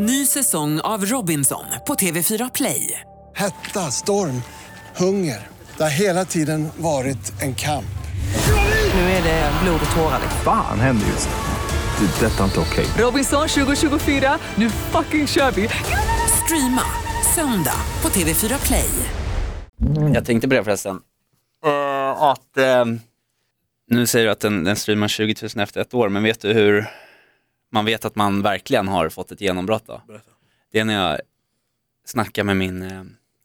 Ny säsong av Robinson på TV4 Play. Hetta, storm, hunger. Det har hela tiden varit en kamp. Nu är det blod och tårar. Fan händer just nu. Det. är Detta är inte okej. Robinson 2024, nu fucking kör vi! Streama söndag på TV4 Play. Jag tänkte på det förresten. Eh, att, eh, nu säger du att den, den streamar 20 000 efter ett år, men vet du hur man vet att man verkligen har fått ett genombrott då? Det är när jag snackar med min, eh,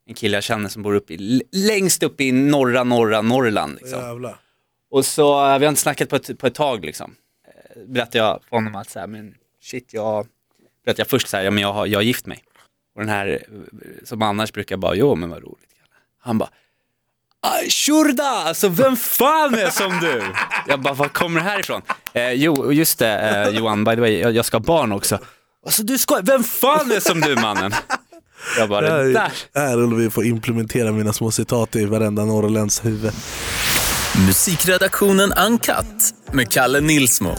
en kille jag känner som bor upp i, längst upp i norra, norra Norrland. Liksom. Jävlar. Och så, eh, vi har inte snackat på ett, på ett tag liksom. Eh, Berättade jag för honom att så här, men shit, jag, berättade jag först så här, ja men jag har, jag har gift mig. Och den här, eh, som annars brukar bara, jo men vad roligt. Kalle." Han bara, "Aj, Shurda, alltså vem fan är som du? Jag bara, var kommer det här ifrån? Eh, jo, just det eh, Johan, by the way, jag, jag ska ha barn också. Alltså du ska, vem fan är som du mannen? Jag bara, det där. Här håller vi på att implementera mina små citat i varenda norrländsk huvud. Musikredaktionen Uncut med Kalle Nilsmo.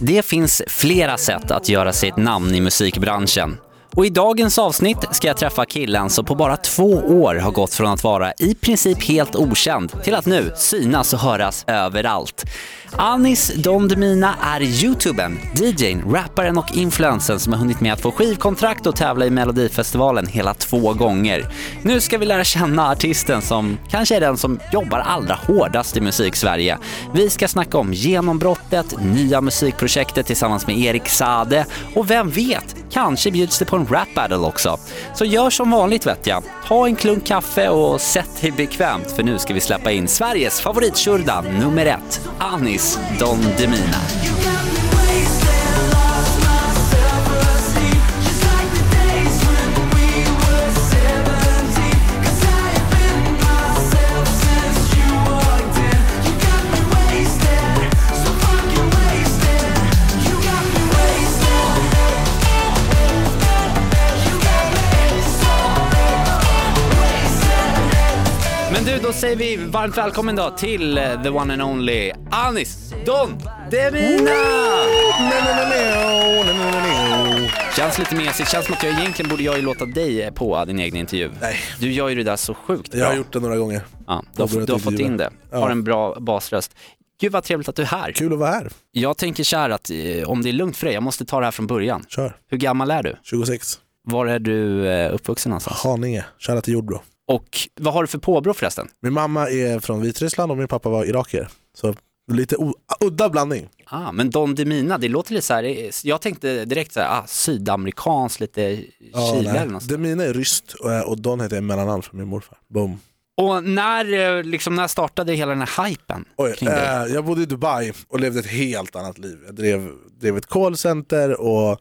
Det finns flera sätt att göra sig ett namn i musikbranschen. Och i dagens avsnitt ska jag träffa killen som på bara två år har gått från att vara i princip helt okänd till att nu synas och höras överallt. Anis Don Demina är youtubern, DJn, rapparen och influensen som har hunnit med att få skivkontrakt och tävla i Melodifestivalen hela två gånger. Nu ska vi lära känna artisten som kanske är den som jobbar allra hårdast i musik-Sverige. Vi ska snacka om genombrottet, nya musikprojektet tillsammans med Erik Sade och vem vet, kanske bjuds det på en rap battle också. Så gör som vanligt vet jag. Ta en klunk kaffe och sätt dig bekvämt för nu ska vi släppa in Sveriges favoritkörda nummer ett, Anis Don Demina. Vi varmt välkommen då till eh, the one and only Anis Don Demina! Känns lite mesigt, känns som att jag egentligen borde jag ju låta dig eh, på din egen intervju. Nej. Du gör ju det där så sjukt bra. Jag har gjort det några gånger. ja, du, har, du har fått in det, har en bra basröst. Gud vad trevligt att du är här. Kul att vara här. Jag tänker så här att eh, om det är lugnt för dig, jag måste ta det här från början. Kör. Hur gammal är du? 26. Var är du uppvuxen någonstans? Haninge. Kära till Jordbro. Och vad har du för påbrå förresten? Min mamma är från Vitryssland och min pappa var irakier. Så lite udda blandning. Ah, men Don Demina, det låter lite så här, eh, jag tänkte direkt så här, ah, sydamerikanskt, lite Ja, Chile nej. eller något. Demina är ryskt och, och Don heter mellannamn från min morfar. Boom. Och när, eh, liksom, när startade hela den här hypen Oj, kring dig? eh, jag bodde i Dubai och levde ett helt annat liv. Jag drev, drev ett callcenter och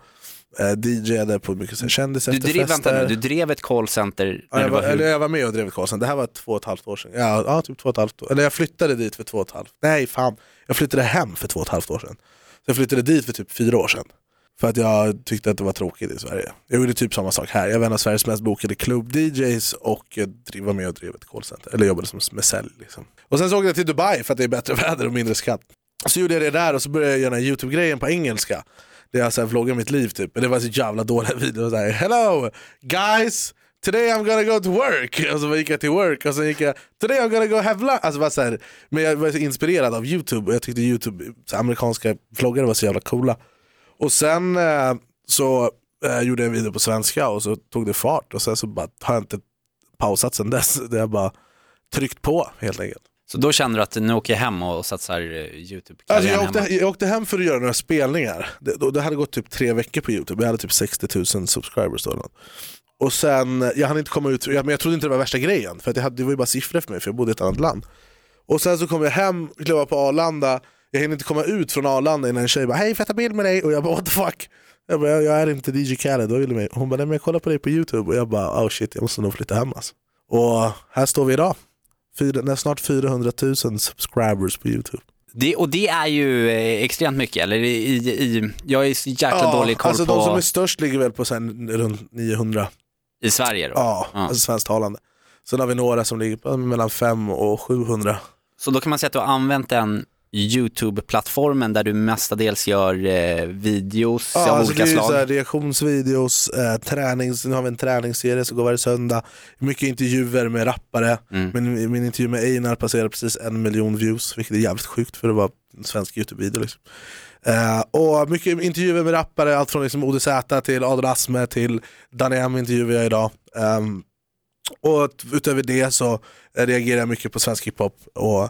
eh, DJade på mycket här Du kändisefterfester. drev, vänta nu, du drev ett callcenter Ja, jag, var var, eller jag var med och drev ett callcenter. Det här var två och ett halvt år sedan. Ja, ja, typ två och ett halvt år. Eller jag flyttade dit för två och ett halvt. Nej, fan. Jag flyttade hem för två och ett halvt år sedan. Så jag flyttade dit för typ fyra år sedan. För att jag tyckte att det var tråkigt i Sverige. Jag gjorde typ samma sak här. Jag var en av Sveriges mest bokade klubb-DJs och jag var med och drev ett callcenter. Eller jobbade som med sälj. Liksom. Och sen så åkte jag till Dubai för att det är bättre väder och mindre skatt. Så gjorde jag det där och så började jag göra den här YouTube-grejen på engelska. Där jag så här vloggar mitt liv typ. Men det var så jävla dåliga videor. Så här, Hello guys! Today I'm gonna go to work. Och så gick jag till work och sen gick jag Today I'm gonna go have lunch. Alltså bara så här, men jag var så inspirerad av YouTube och jag tyckte YouTube, så amerikanska vloggare var så jävla coola. Och sen eh, så eh, gjorde jag en video på svenska och så tog det fart och sen så bara, har jag inte pausat sen dess. Det har bara tryckt på helt enkelt. Så då kände du att nu åker jag hem och satsar eh, Alltså YouTube-karriären jag, åkte, jag åkte hem för att göra några spelningar. Det, då- det hade gått typ tre veckor på YouTube, jag hade typ 60 000 subscribers då. Och sen, jag hann inte komma ut, jag, men jag trodde inte det var värsta grejen, för att hade, det var ju bara siffror för mig för jag bodde i ett annat land. Och sen så kom jag hem, klev på Arlanda, jag hinner inte komma ut från Arlanda innan en tjej bara hej får jag ta bild med dig? Och jag bara what the fuck? Jag bara jag, är inte DJ Khaled, vad vill mig? Hon bara nej men jag kollar på dig på YouTube och jag bara oh shit jag måste nog flytta hem alltså. Och här står vi idag. Fyra, snart 400 000 subscribers på YouTube. Det, och det är ju eh, extremt mycket, eller i, i, jag är så jäkla dålig koll alltså på de som är störst ligger väl på sen, runt 900, i Sverige då. ja, Ja. alltså svensktalande. Sen har vi några som ligger på mellan 500 och 700. Så då kan man säga att du har använt den YouTube-plattformen där du mestadels gör eh, videos Ja, av alltså olika det är ju slag. så här reaktionsvideos, eh, tränings, nu har vi en träningsserie som går varje söndag. Mycket intervjuer med rappare. Mm. Min, min intervju med Einar passerade precis en miljon views, vilket är jävligt sjukt för att vara en svensk YouTube-video. Liksom. Eh, och mycket intervjuer med rappare, allt från liksom ODZ till Adel Asme till Danny M intervjuar jag idag. Ehm, och utöver det så reagerar jag mycket på svensk hiphop och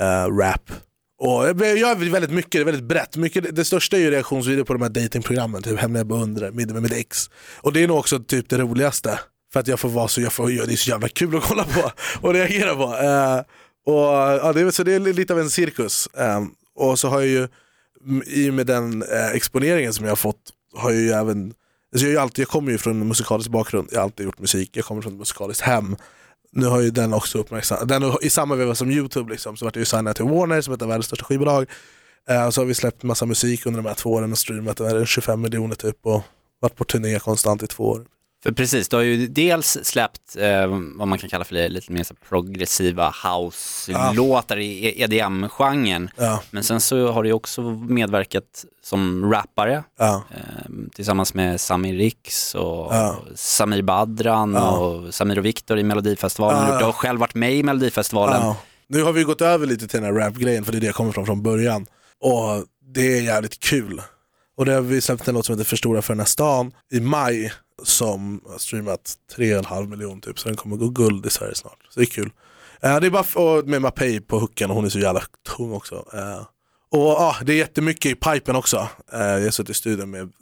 eh, rap. Och jag gör väldigt mycket, det är väldigt brett. Mycket, det största är ju reaktionsvideor på de här datingprogrammen, typ Hemliga beundrare, Middag med mitt ex. Och det är nog också typ det roligaste. För att jag får vara så, jag får, det är så jävla kul att kolla på och reagera på. Uh, och, ja, det, är, så det är lite av en cirkus. Um, och så har jag ju, i och med den uh, exponeringen som jag har fått, har jag ju även Alltså jag, är ju alltid, jag kommer ju från en musikalisk bakgrund, jag har alltid gjort musik, jag kommer från ett musikaliskt hem. Nu har ju den också uppmärksammat, den, i samma veva som Youtube liksom, så vart jag ju signad till Warner som är ett av världens största skivbolag. Eh, och så har vi släppt massa musik under de här två åren och streamat över 25 miljoner typ och varit på turné konstant i två år. För precis, du har ju dels släppt eh, vad man kan kalla för lite mer progressiva house-låtar i EDM-genren. Ja, Men sen så har du också medverkat som rappare ja, eh, tillsammans med Samir Rix och Ja. Samir Badran Ja. och Samir och Viktor i Melodifestivalen. Ja. Du har själv varit med i Melodifestivalen. ja. Nu har vi gått över lite till den här rap-grejen för det är det jag kommer från från början. Och det är jävligt kul. Och det har vi släppt en låt som heter Förstora för den här stan i maj som har streamat 3,5 miljoner typ så den kommer gå guld i Sverige snart. Så det är kul. Eh, det är bara f- med Mapei på hooken och hon är så jävla tung också. Eh, och ja, det är jättemycket i pipen också. Eh, jag har suttit i studion med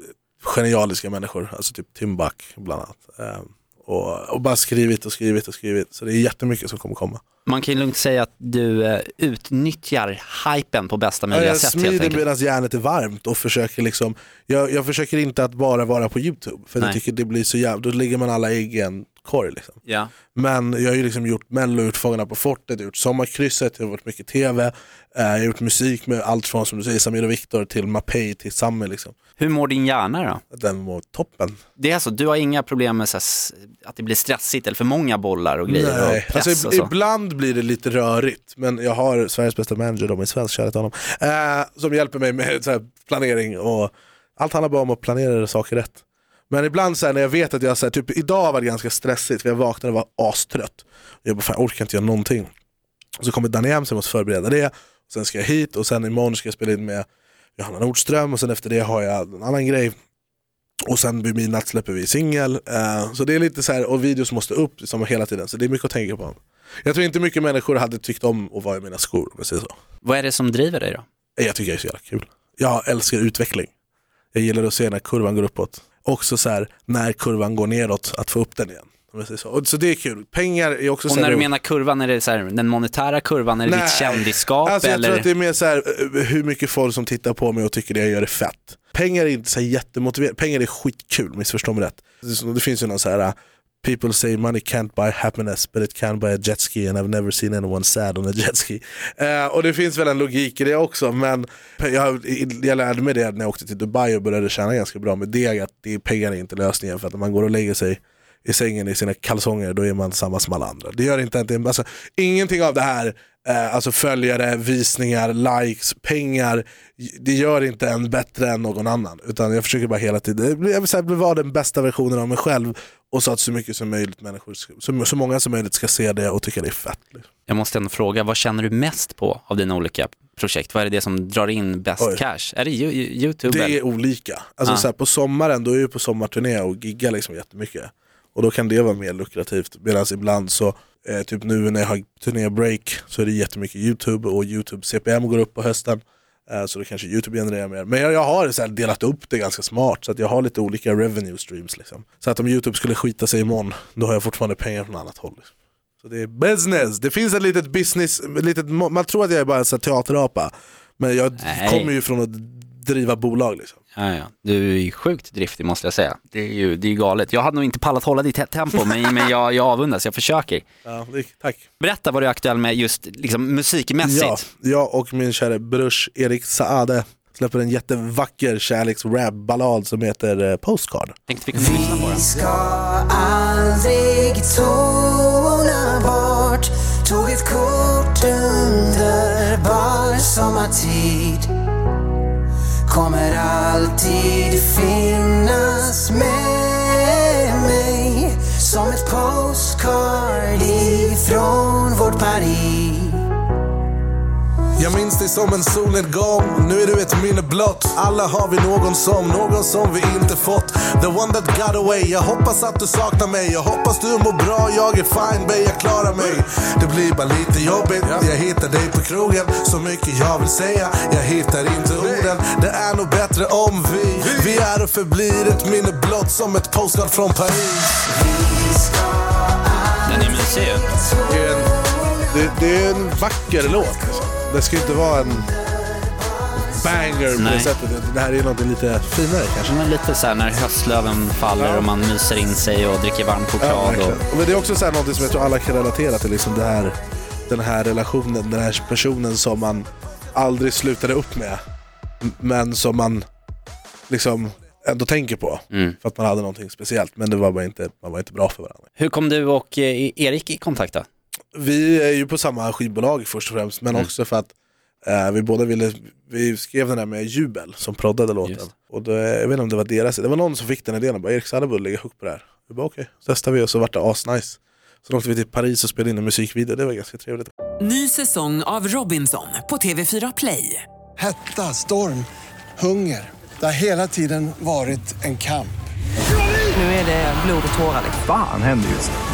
genialiska människor, alltså typ Timbuk bland annat. Eh, och, och bara skrivit och skrivit och skrivit. Så det är jättemycket som kommer komma. Man kan ju lugnt säga att du eh, utnyttjar hypen på bästa möjliga jag sätt helt smider medan järnet är varmt och försöker liksom, jag, jag försöker inte att bara vara på YouTube för Nej. jag tycker det blir så jävla, då ligger man alla ägg i en korg liksom. Ja. Men jag har ju liksom gjort Mello, gjort Fångarna på fortet, jag gjort Sommarkrysset, jag har varit mycket tv, eh, jag har gjort musik med allt från som du säger Samir och Viktor till Mapei till Sami liksom. Hur mår din hjärna då? Den mår toppen. Det är alltså, du har inga problem med så här, att det blir stressigt eller för många bollar och grejer Nej. och press Alltså, och så? ibland blir det lite rörigt, men jag har Sveriges bästa manager, de är svensk, kärlek till honom, eh, som hjälper mig med så här, planering och allt handlar bara om att planera saker rätt. Men ibland så här, när jag vet att jag, så här, typ idag var det ganska stressigt för jag vaknade och var astrött. Jag bara, fan jag orkar inte göra någonting. Och så kommer Danny hem så jag måste förbereda det, och sen ska jag hit och sen imorgon ska jag spela in med Johanna Nordström och sen efter det har jag en annan grej. Och sen vid midnatt släpper vi singel. Eh, så det är lite så här, och videos måste upp som hela tiden, så det är mycket att tänka på. Jag tror inte mycket människor hade tyckt om att vara i mina skor om jag säger så. Vad är det som driver dig då? Jag tycker det är så jävla kul. Jag älskar utveckling. Jag gillar att se när kurvan går uppåt. Också så här, när kurvan går neråt, att få upp den igen. Om jag säger så. Och så det är kul. Pengar är också Och när du menar kurvan, är det så här, den monetära kurvan, är det ditt kändisskap Alltså jag eller? tror att det är mer så här, eh, hur mycket folk som tittar på mig och tycker det jag gör är fett. Pengar är inte så här jättemotiverat, pengar är skitkul, missförstå mig rätt. Det, det finns ju någon så här, uh, people say money can't buy happiness but it can buy a jet ski and I've never seen anyone sad on a jet ski. Eh, och det finns väl en logik i det också, men jag, jag lärde mig det när jag åkte till Dubai och började tjäna ganska bra med deg, att det, pengar är inte lösningen för att när man går och lägger sig i sängen i sina kalsonger, då är man samma som alla andra. Det gör inte att det, alltså, ingenting av det här, eh, alltså följare, visningar, likes, pengar, det gör inte en bättre än någon annan. Utan jag försöker bara hela tiden, jag vill säga, vara den bästa versionen av mig själv och så att så mycket som möjligt människor, så, så många som möjligt ska se det och tycka det är fett. Liksom. Jag måste ändå fråga, vad känner du mest på av dina olika projekt? Vad är det som drar in bäst Oj. cash? Är det Yo- Yo- YouTube? Det eller? är olika. Alltså, Ah. så här, på sommaren då är jag på sommarturné och giggar liksom jättemycket. Och då kan det vara mer lukrativt. Medan ibland så, eh, typ nu när jag har turnébreak så är det jättemycket YouTube och YouTube CPM går upp på hösten. Eh, så då kanske YouTube genererar mer. Men jag, jag har så delat upp det ganska smart så att jag har lite olika revenue streams. Liksom. Så att om YouTube skulle skita sig imorgon, då har jag fortfarande pengar från annat håll. Liksom. Så det är business, det finns ett litet business, litet, man tror att jag är bara en teaterapa. Men jag Nej. kommer ju från att driva bolag liksom. Ja, ja. Du är ju sjukt driftig måste jag säga. Det är ju, det är ju galet. Jag hade nog inte pallat hålla ditt te- tempo, men, men jag, jag avundas, jag försöker. Ja, det, tack. Berätta vad du är aktuell med just liksom, musikmässigt. Ja, jag och min kära brors Erik Saade släpper en jättevacker kärleks-rap-ballad som heter eh, Postcard. Tänkte vi kunde lyssna på den. ska aldrig tona bort Tog ett kort underbar sommartid Kommer alltid finnas med mig Som ett postcard ifrån vårt Paris. Jag minns dig som en solnedgång, nu är du ett minne blott. Alla har vi någon som, någon som vi inte fått. The one that got away, jag hoppas att du saknar mig. Jag hoppas du mår bra, jag är fine babe, jag klarar mig. Det blir bara lite jobbigt, jag hittar dig på krogen. Så mycket jag vill säga, jag hittar inte orden. Det är nog bättre om vi, vi är och förblir ett minne blott Som ett postcard från Paris. Den är mysig ju. Det det, är en vacker låt. Det ska inte vara en banger på Nej. det sättet. Det här är något lite finare kanske. Men lite så här när höstlöven faller och man myser in sig och dricker varm Ja, choklad. verkligen. och, men det är också så här något som jag tror alla kan relatera till. Liksom det här, den här relationen, den här personen som man aldrig slutade upp med. m- Men som man liksom ändå tänker på. Mm. För att man hade någonting speciellt. Men det var bara inte, man var inte bra för varandra. Hur kom du och eh, Erik i kontakt då? Vi är ju på samma skivbolag först och främst. Men Mm. också för att eh, vi båda ville, vi skrev den här med Jubel som proddade låten. Just. Och då, jag vet inte om det var deras, det var någon som fick den idén och bara Erik Sandebo lägga hook på det här. Vi bara okej, så testade vi och så vart det asnice. Så åkte vi till Paris och spelade in en musikvideo, det var ganska trevligt. Ny säsong av Robinson på TV4 Play. Hetta, storm, hunger. Det har hela tiden varit en kamp. Nu är det blod och tårar. Fan händer just det.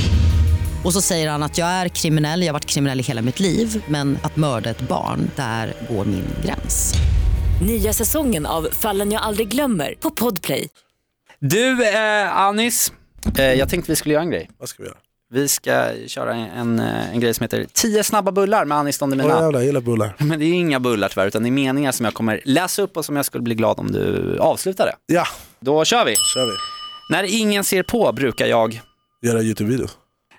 Och så säger han att jag är kriminell, jag har varit kriminell i hela mitt liv men att mörda ett barn, där går min gräns. Nya säsongen av Fallen jag aldrig glömmer på Podplay. Du eh, Anis, eh, jag tänkte vi skulle göra en grej. Vad ska vi göra? Vi ska köra en, en, eh, en grej som heter 10 snabba bullar med Anis Don Demina. jävlar, jag gillar bullar. Men det är inga bullar tyvärr, utan det är meningar som jag kommer läsa upp och som jag skulle bli glad om du avslutade. Ja, Då kör vi. kör vi. När ingen ser på brukar jag, Göra Youtube-video.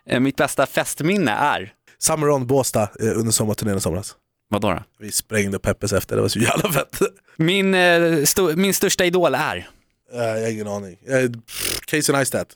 Eh, mitt bästa festminne är, Summer on Båstad eh, under sommarturnén i somras. vadå då? Vi sprängde Peppes efter, det var så jävla fett. Min, eh, sto- min största idol är jag har ingen aning. Uh, Casey Neistat.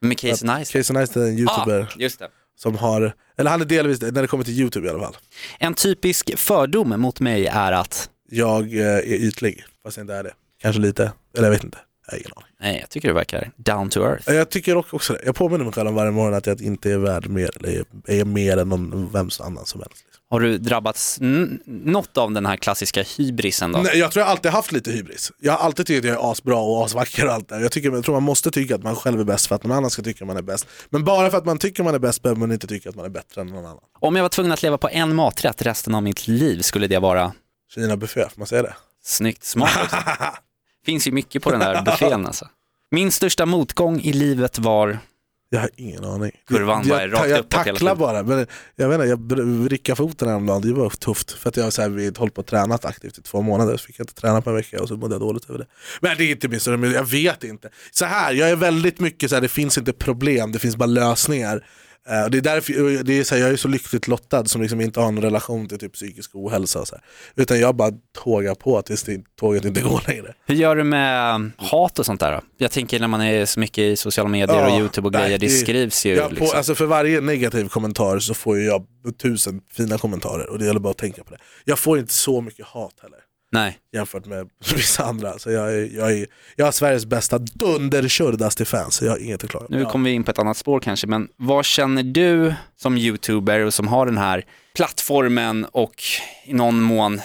med Casey Neistat. Casey Neistat är en youtuber Ah, just det. som har, eller han är delvis när det kommer till youtube i alla fall. En typisk fördom mot mig är att, Jag är ytlig, fast jag inte är det. Kanske lite, eller jag vet inte. Jag har ingen aning. nej jag tycker du verkar down to earth. Jag tycker också- det. Jag påminner mig själv om varje morgon att jag inte är värd mer, eller är, mer än någon, vem som annan som helst. Har du drabbats n- något av den här klassiska hybrisen då? Nej, jag tror jag alltid haft lite hybris. Jag har alltid tyckt att jag är asbra och asvacker och allt det jag, tycker, jag tror man måste tycka att man själv är bäst för att någon annan ska tycka att man är bäst. Men bara för att man tycker man är bäst behöver man inte tycka att man är bättre än någon annan. Om jag var tvungen att leva på en maträtt resten av mitt liv, skulle det vara Kina buffé, får man säga det? snyggt smart. Finns ju mycket på den där buffén alltså. Min största motgång i livet var, Jag har ingen aning. Kurvan jag, bara är jag, rakt jag hela tacklar bara, men jag vet inte, jag vrickade foten häromdagen, det var tufft. För att jag har här, hållit på och tränat aktivt i två månader, så fick jag inte träna på en vecka och så mådde jag dåligt över det. Men det är inte min men jag vet inte. Så här, jag är väldigt mycket så här, det finns inte problem, det finns bara lösningar. Och det är därför, det är så här, jag är så lyckligt lottad som liksom inte har någon relation till typ psykisk ohälsa. Och så här. Utan jag bara tågar på tills det, tåget inte går längre. hur gör du med hat och sånt där då? Jag tänker när man är så mycket i sociala medier och Ja, YouTube och nej, grejer, det det- skrivs ju Ja, på, liksom. alltså för varje negativ kommentar så får ju jag tusen fina kommentarer och det gäller bara att tänka på det. Jag får inte så mycket hat heller Nej. jämfört med vissa andra. Så jag, är, jag, är, jag har Sveriges bästa dunderkördaste fans, så jag har inget att klaga. Nu kommer vi in på ett annat spår kanske, men vad känner du som YouTuber och som har den här plattformen och i någon mån,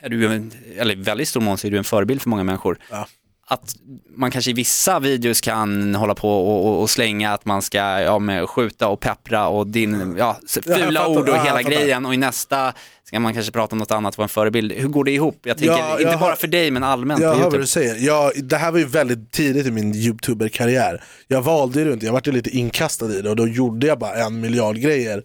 är du, en- eller i väldigt stor mån så är du en förebild för många människor. Ja. Att man kanske i vissa videos kan hålla på och, och, och slänga att man ska ja, skjuta och peppra och din, ja, s- Ja, jag fula fattar. ord och Ja, jag hela grejen och i nästa ska man kanske prata om något annat, vara en förebild. Hur går det ihop? Jag tänker, Ja, inte jag bara har- för dig men allmänt Jag på hör vad du säger. Jag, det här var ju väldigt tidigt i min youtuber-karriär. Jag valde det inte, jag vart ju lite inkastad i det och då gjorde jag bara en miljard grejer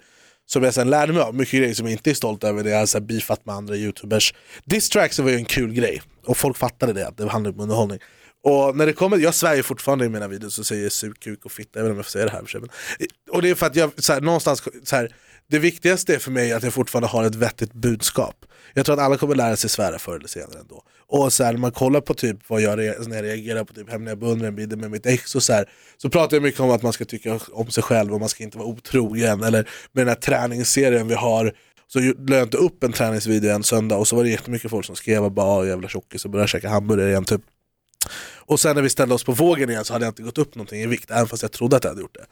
som jag sen lärde mig av, mycket grejer som jag inte är stolt över, det är så här beefat med andra youtubers. Distracks var ju en kul grej, och folk fattade det, att det handlade om underhållning. Och när det kommer, jag svär ju fortfarande i mina videos och säger sug, kuk och fitta, jag vet inte om jag får säga det här för sig. men- Och det är för att jag, så här, någonstans, så här, det viktigaste är för mig att jag fortfarande har ett vettigt budskap. Jag tror att alla kommer lära sig svära förr eller senare ändå. Och så här, när man kollar på typ vad jag, när jag reagerar på typ hemliga beundran, en med mitt ex och så här, så pratar jag mycket om att man ska tycka om sig själv och man ska inte vara otrogen. Eller med den här träningsserien vi har, så la jag inte upp en träningsvideo en söndag och så var det jättemycket folk som skrev och bara ah, jävla tjockis och började käka hamburgare igen typ. Och sen när vi ställde oss på vågen igen så hade jag inte gått upp någonting i vikt, även fast jag trodde att jag hade gjort det.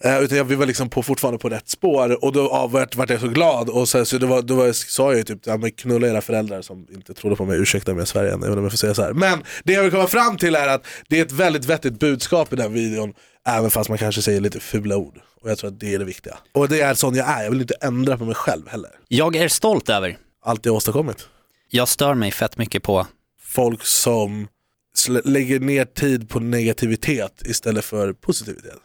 Eh, utan jag, vi var liksom på, fortfarande på rätt spår och då ah, vart, vart jag så glad och så, så det var, då var, sa jag ju typ ja, men knulla era föräldrar som inte trodde på mig, ursäkta mig svär igen, jag om får säga så här. Men det jag vill komma fram till är att det är ett väldigt vettigt budskap i den videon Även fast man kanske säger lite fula ord. Och jag tror att det är det viktiga. Och det är sån jag är, jag vill inte ändra på mig själv heller. Jag är stolt över. Allt jag åstadkommit. Jag stör mig fett mycket på Folk som lägger ner tid på negativitet istället för positivitet.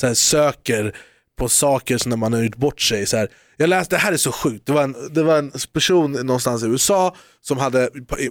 Så här, söker på saker som när man har gjort bort sig. Så här, jag läste, det här är så sjukt, det var, en, det var en person någonstans i USA som hade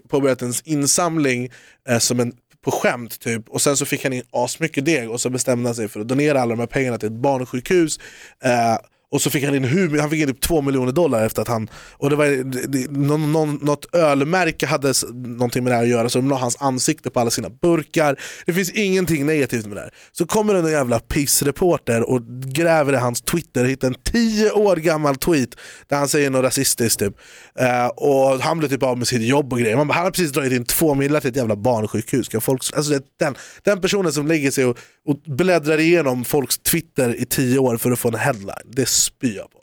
påbörjat en insamling eh, som en, på skämt typ och sen så fick han in asmycket deg och så bestämde han sig för att donera alla de här pengarna till ett barnsjukhus eh, och så fick han in hur, han fick in typ två miljoner dollar efter att han, och det var det, det, någon, någon, något ölmärke hade någonting med det här att göra så de la hans ansikte på alla sina burkar. Det finns ingenting negativt med det här. Så kommer det en jävla pissreporter och gräver i hans Twitter och hittar en tio år gammal tweet där han säger något rasistiskt typ. Eh, och han blev typ av med sitt jobb och grejer. Man bara, han har precis dragit in två miljoner till ett jävla barnsjukhus. Folk, alltså det, den, den personen som lägger sig och, och bläddrar igenom folks Twitter i tio år för att få en headline, det spyr jag på.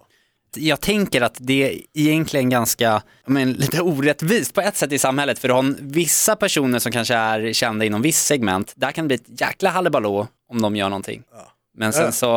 jag tänker att det är egentligen ganska, men, lite orättvist på ett sätt i samhället, för du har vissa personer som kanske är kända inom viss segment, där kan det bli ett jäkla hallebalå om de gör någonting. Men sen Ja. så,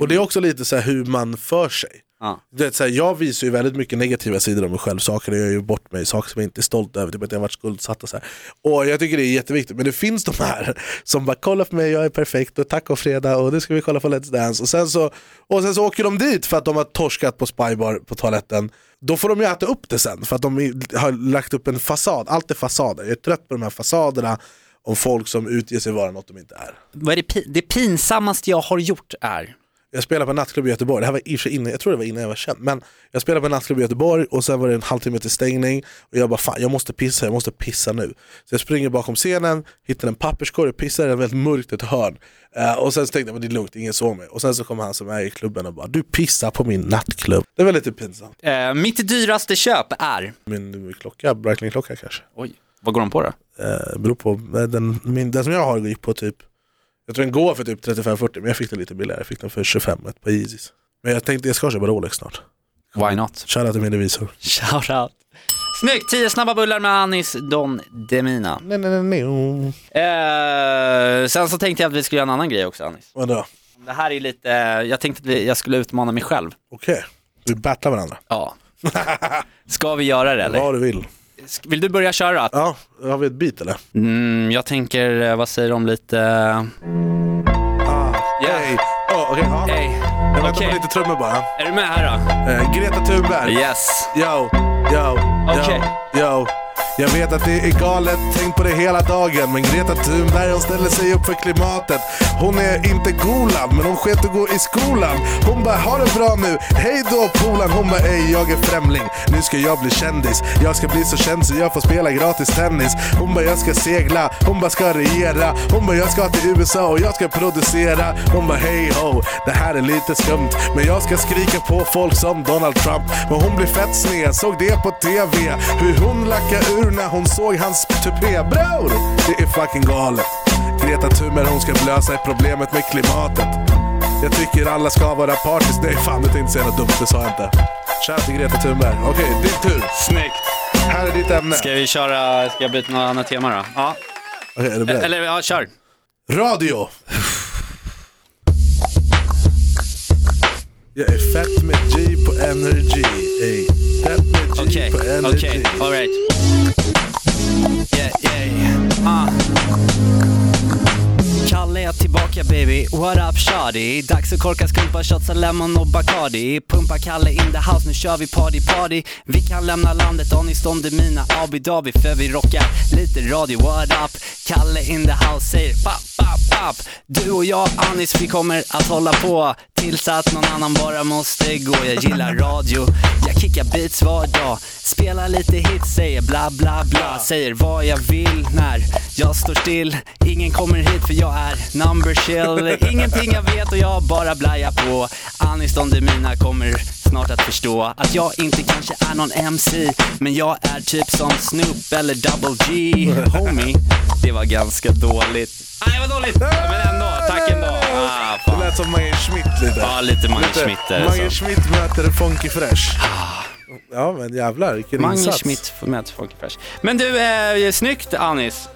Och det är också lite så här hur man för sig. Ja. Det är så här, jag visar ju väldigt mycket negativa sidor av mig själv, saker jag gör ju bort mig, saker som jag inte är stolt över, typ att jag har varit skuldsatt och så här. Och jag tycker det är jätteviktigt, men det finns de här som bara kolla på mig, jag är perfekt och tack och fredag och nu ska vi kolla på Let's Dance och sen så, och sen så åker de dit för att de har torskat på Spybar på toaletten. Då får de ju äta upp det sen för att de har lagt upp en fasad, allt är fasader. Jag är trött på de här fasaderna om folk som utger sig vara något de inte är. vad är det, det pinsammaste jag har gjort är, Jag spelade på en nattklubb i Göteborg, det här var i och innan, jag tror det var innan jag var känd, men jag spelade på en nattklubb i Göteborg och sen var det en halvtimme till stängning och jag bara fan jag måste pissa, jag måste pissa nu. Så jag springer bakom scenen, hittar en papperskorg och pissar i ett väldigt mörkt ett hörn. Eh, och sen så tänkte jag men det är lugnt, ingen såg mig. Och sen så kommer han som är i klubben och bara du pissar på min nattklubb. Det var lite pinsamt. eh, mitt dyraste köp är, Min klocka, Breitling-klocka kanske. oj, vad går de på då? Eh, beror på, den, min, den som jag har gick på typ, jag tror den går för typ 35-40 men jag fick den lite billigare, jag fick den för 25 ett på Yeezys. Men jag tänkte jag ska köpa Rolex snart. Why not? Shoutout till min revisor. Shoutout. Snyggt, 10 snabba bullar med Anis Don Demina. Nej, nej, nej, nej. Eh, sen så tänkte jag att vi skulle göra en annan grej också Anis. Vadå? Det här är lite, jag tänkte att vi, jag skulle utmana mig själv. Okej, vi battlar varandra. Ja. Ska vi göra det eller? Vad du vill. Vill du börja köra? Ja, har vi ett beat eller? Mm, jag tänker, eh, vad säger du om lite... Ah, Ja. Hej! Oh, okay, ja. Hej, Jag väntar okej. på lite trummor bara. är du med här då? Eh, Greta Thunberg. Yes. Yo, yo, Okej. yo, yo. Jag vet att det är galet, tänk på det hela dagen. Men Greta Thunberg hon ställer sig upp för klimatet. Hon är inte golad, men hon sket att gå i skolan. Hon bara, ha det bra nu, hej då polan Hon bara, ej jag är främling, nu ska jag bli kändis. Jag ska bli så känd så jag får spela gratis tennis. Hon bara, jag ska segla, hon bara, ska regera. Hon bara, jag ska till USA och jag ska producera. Hon bara, hej ho, det här är lite skumt Men jag ska skrika på folk som Donald Trump. Men hon blir fett sned, såg det på TV Hur hon lackar ur när hon såg hans tupé Bror, det är fucking galet Greta Thunberg hon ska lösa problemet med klimatet Jag tycker alla ska vara partis Nej fan, du tänkte säga något dumt, det sa jag inte Shoutout till Greta Thunberg. Okej, din tur. Snyggt. Här är ditt ämne. Ska vi köra, ska jag byta något annat tema då? Ja. Okej, är du beredd? Eller ja, kör. Radio. Jag är fett med G på energy. Ey. Fett med G Okej, på energy. okej, alright. Yeah, yeah. Uh. Kalle är tillbaka baby, what up shawty? Dags att korka skumpa, shotsa lemon och Bacardi Pumpa Kalle in the house, nu kör vi party party Vi kan lämna landet, Anis Don Demina, Abi Dabi. För vi rockar lite radio, what up? Kalle in the house säger pap, pap, pap Du och jag Anis, vi kommer att hålla på Tills att någon annan bara måste gå Jag gillar radio, jag kickar beats var dag. Spelar lite hits, säger bla bla bla. Säger vad jag vill när jag står still. Ingen kommer hit för jag är number chill. Ingenting jag vet och jag bara blajar på. Anis Don Demina kommer snart att förstå Att jag inte kanske är någon MC Men jag är typ som Snoop eller Double G. Homie, det var ganska dåligt. Nej, det var dåligt! Men ändå, tack ändå. Ah, Det fan. lät som Mange Schmidt lite. Ja, lite Mange Schmidt är det Mange så. Schmidt möter Funky Fresh. Ja men jävlar vilken Mange insats. Schmidt får med till Funky Fresh. Men du, eh, snyggt Anis.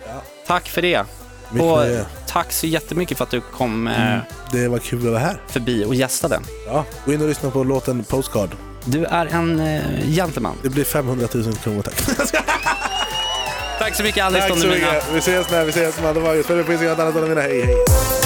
Tack för det. Mycket och nöje. tack så jättemycket för att du kom eh, Det var kul att vara här. förbi och gästade. Ja, gå in och lyssna på låten Postcard. Du är en eh, gentleman. Det blir 500 000 kronor tack. Tack så mycket Anis tack så mycket. Vi ses när vi ses. Följ mig på Instagram, Dallas Don Demina. Hej hej.